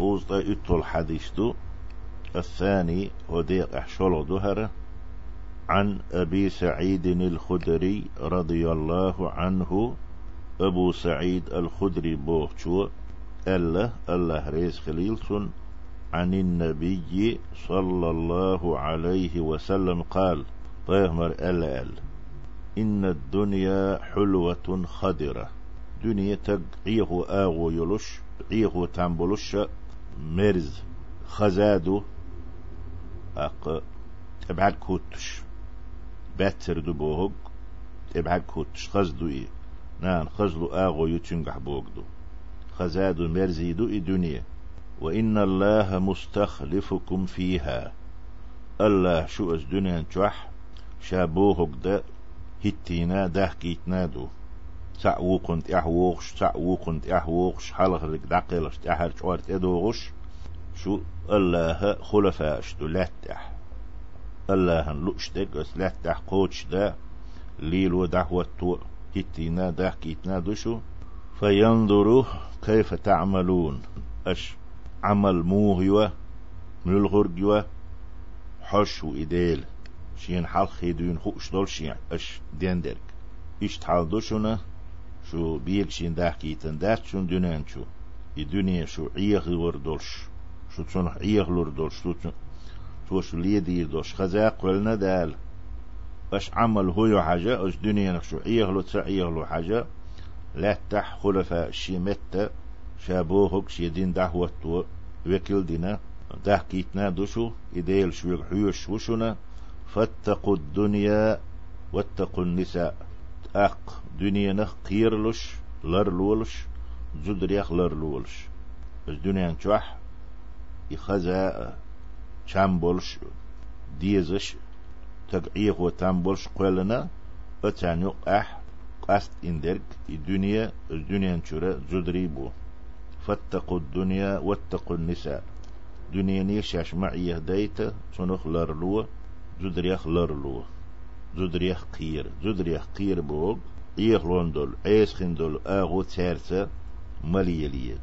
خوز تا اتول حديث دو الثاني وديق احشولو دهره عن أبي سعيد الخدري رضي الله عنه أبو سعيد الخدري بوغشو ألا الله ريز خليلسون عن النبي صلى الله عليه وسلم قال طيهمر ألا ألا إن الدنيا حلوة خضرة. دنيا تقعيه آغو يلوش عيه تنبلوش مرز خزادو أق تبعد كوتش. باتر دو بوهوغ تبعد كوتش. خزدو إيه نان خزلو آغو يتنقح بوغدو. خزادو مرزيدو إي دنيا وإن الله مستخلفكم فيها. الله شو أز دنيا تشوح شابوهوغ دا هتينا ده كيتنا دو تعوقنت احوغش تعوقنت احوغش حلق لك دقلش تحر شوارت ادوغش شو الله خلفاش دو لاتح الله لؤشتك اس لاتح قوتش دا ليل ودعوة تو هتينا ده كيتنا دو شو فينظروا كيف تعملون اش عمل موهيوة من الغرقيوة حش وإديل شين حال خيدون خوش دول شين اش ديندرك إيش تحال شو بيك شين داح كيتن داح شون دونان شو الدنيا شو عيغ وردولش شو تشون عيغ لوردولش شو شو ليدي دوش خزاق ولنا دال اش عمل هو حاجة اش دنيا شو عيغ لو تسعيغ له حاجة لا تح خلفاء شيمتا شابوهك شيدين دعوة وكل دينا كيتنا دوشو إديل شو حيوش وشنا فاتقوا الدنيا واتقوا النساء أق دنيا نخ قيرلش لرلولش زدريخ لرلولش بس دنيا نشوح يخزا شامبولش ديزش تقعيق وتامبولش قولنا أتان يقح قاست اندرك الدنيا الدنيا نشورة زدري بو. فاتقوا الدنيا واتقوا النساء. دنيا نيشاش معي هديت سنخ لرلو زدريخ لرلو زدريخ قير زدريخ قير بوغ إيخلون دول عيسخن دول آغو تارسة مليلية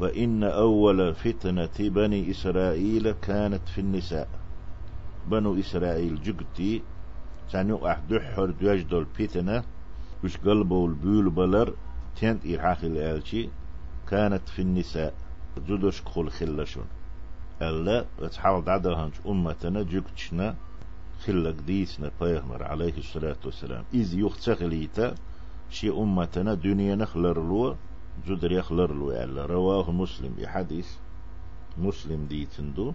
فإن أول فتنة بني إسرائيل كانت في النساء. بنو إسرائيل جبتي سانيو أحدحر دوش دول فتنة وش قلبو البول بلر تنت إرحاخ الآلشي كانت في النساء. جدوش كل خلشون. ألا تحاول دعدهانش أمتنا جكتشنا خلق ديسنا بيغمر عليه الصلاة والسلام. إذ يختغليتا شي أمتنا دنيا نخلر لو جدر يخلر لو رواه مسلم بحديث مسلم ديتندو.